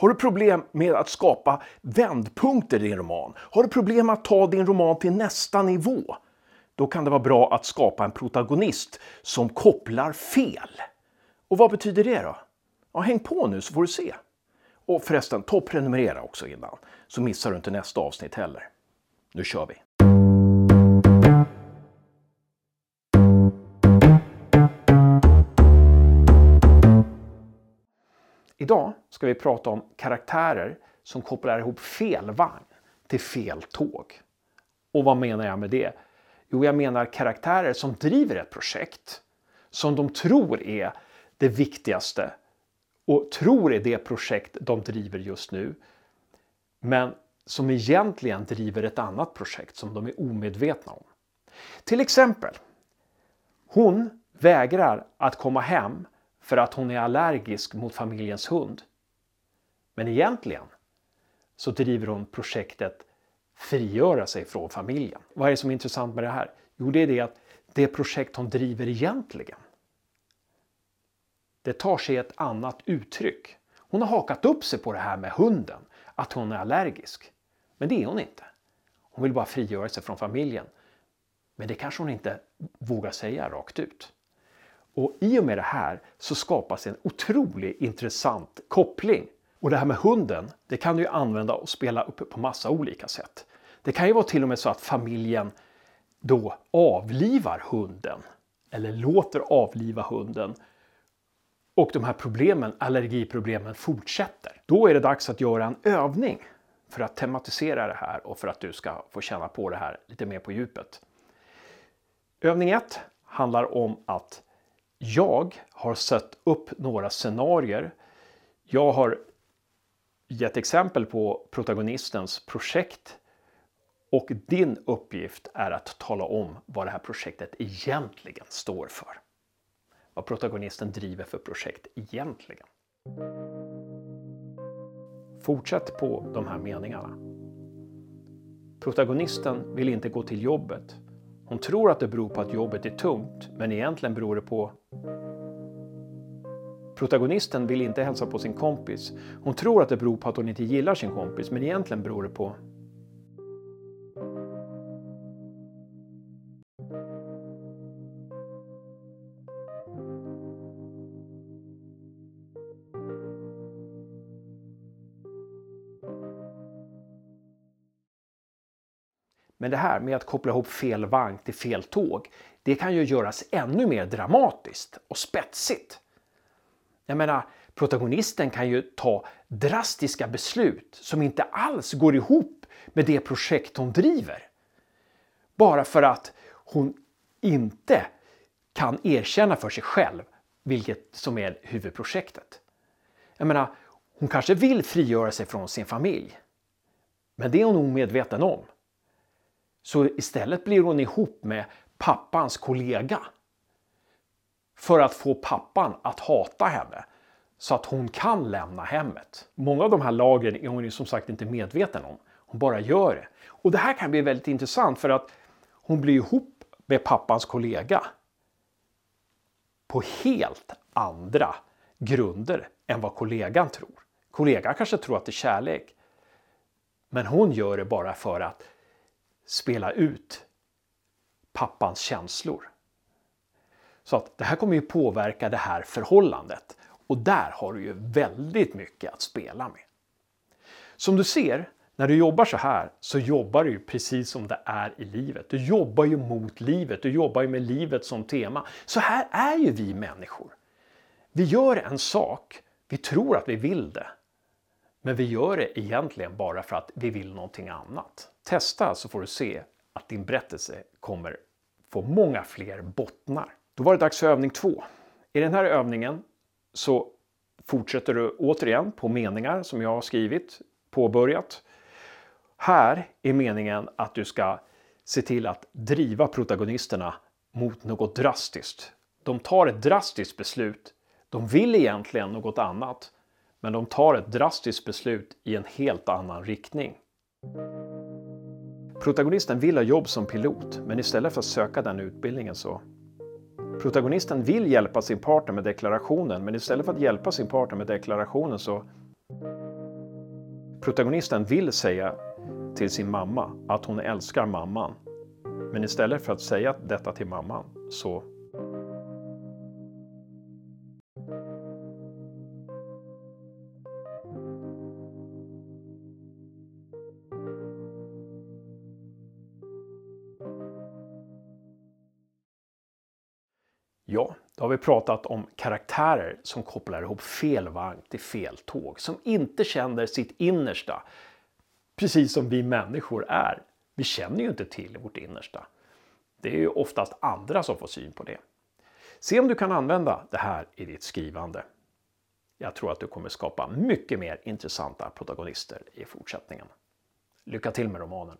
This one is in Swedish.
Har du problem med att skapa vändpunkter i din roman? Har du problem med att ta din roman till nästa nivå? Då kan det vara bra att skapa en protagonist som kopplar fel. Och vad betyder det då? Ja, häng på nu så får du se. Och förresten, ta och prenumerera också innan, så missar du inte nästa avsnitt heller. Nu kör vi! Idag ska vi prata om karaktärer som kopplar ihop fel vagn till fel tåg. Och vad menar jag med det? Jo, jag menar karaktärer som driver ett projekt som de tror är det viktigaste och tror är det projekt de driver just nu. Men som egentligen driver ett annat projekt som de är omedvetna om. Till exempel, hon vägrar att komma hem för att hon är allergisk mot familjens hund. Men egentligen så driver hon projektet frigöra sig från familjen. Vad är det som är intressant med det här? Jo, det är det att det projekt hon driver egentligen det tar sig ett annat uttryck. Hon har hakat upp sig på det här med hunden, att hon är allergisk. Men det är hon inte. Hon vill bara frigöra sig från familjen. Men det kanske hon inte vågar säga rakt ut. Och i och med det här så skapas en otroligt intressant koppling. Och det här med hunden, det kan du ju använda och spela upp på massa olika sätt. Det kan ju vara till och med så att familjen då avlivar hunden eller låter avliva hunden och de här problemen, allergiproblemen fortsätter. Då är det dags att göra en övning för att tematisera det här och för att du ska få känna på det här lite mer på djupet. Övning 1 handlar om att jag har satt upp några scenarier. Jag har gett exempel på protagonistens projekt och din uppgift är att tala om vad det här projektet egentligen står för vad protagonisten driver för projekt egentligen. Fortsätt på de här meningarna. Protagonisten vill inte gå till jobbet. Hon tror att det beror på att jobbet är tungt, men egentligen beror det på Protagonisten vill inte hälsa på sin kompis. Hon tror att det beror på att hon inte gillar sin kompis, men egentligen beror det på Men det här med att koppla ihop fel vagn till fel tåg, det kan ju göras ännu mer dramatiskt och spetsigt. Jag menar, protagonisten kan ju ta drastiska beslut som inte alls går ihop med det projekt hon driver. Bara för att hon inte kan erkänna för sig själv vilket som är huvudprojektet. Jag menar, hon kanske vill frigöra sig från sin familj. Men det är hon omedveten om. Så istället blir hon ihop med pappans kollega. För att få pappan att hata henne så att hon kan lämna hemmet. Många av de här lagren är hon ju som sagt inte medveten om. Hon bara gör det. Och det här kan bli väldigt intressant för att hon blir ihop med pappans kollega på helt andra grunder än vad kollegan tror. Kollegan kanske tror att det är kärlek. Men hon gör det bara för att spela ut pappans känslor. Så att det här kommer ju påverka det här förhållandet och där har du ju väldigt mycket att spela med. Som du ser, när du jobbar så här så jobbar du ju precis som det är i livet. Du jobbar ju mot livet, du jobbar ju med livet som tema. Så här är ju vi människor. Vi gör en sak, vi tror att vi vill det. Men vi gör det egentligen bara för att vi vill någonting annat. Testa så får du se att din berättelse kommer få många fler bottnar. Då var det dags för övning två. I den här övningen så fortsätter du återigen på meningar som jag har skrivit, påbörjat. Här är meningen att du ska se till att driva protagonisterna mot något drastiskt. De tar ett drastiskt beslut. De vill egentligen något annat, men de tar ett drastiskt beslut i en helt annan riktning. Protagonisten vill ha jobb som pilot, men istället för att söka den utbildningen så... Protagonisten vill hjälpa sin partner med deklarationen, men istället för att hjälpa sin partner med deklarationen så... Protagonisten vill säga till sin mamma att hon älskar mamman. Men istället för att säga detta till mamman så Ja, då har vi pratat om karaktärer som kopplar ihop fel vagn till fel tåg, som inte känner sitt innersta. Precis som vi människor är. Vi känner ju inte till vårt innersta. Det är ju oftast andra som får syn på det. Se om du kan använda det här i ditt skrivande. Jag tror att du kommer skapa mycket mer intressanta protagonister i fortsättningen. Lycka till med romanen!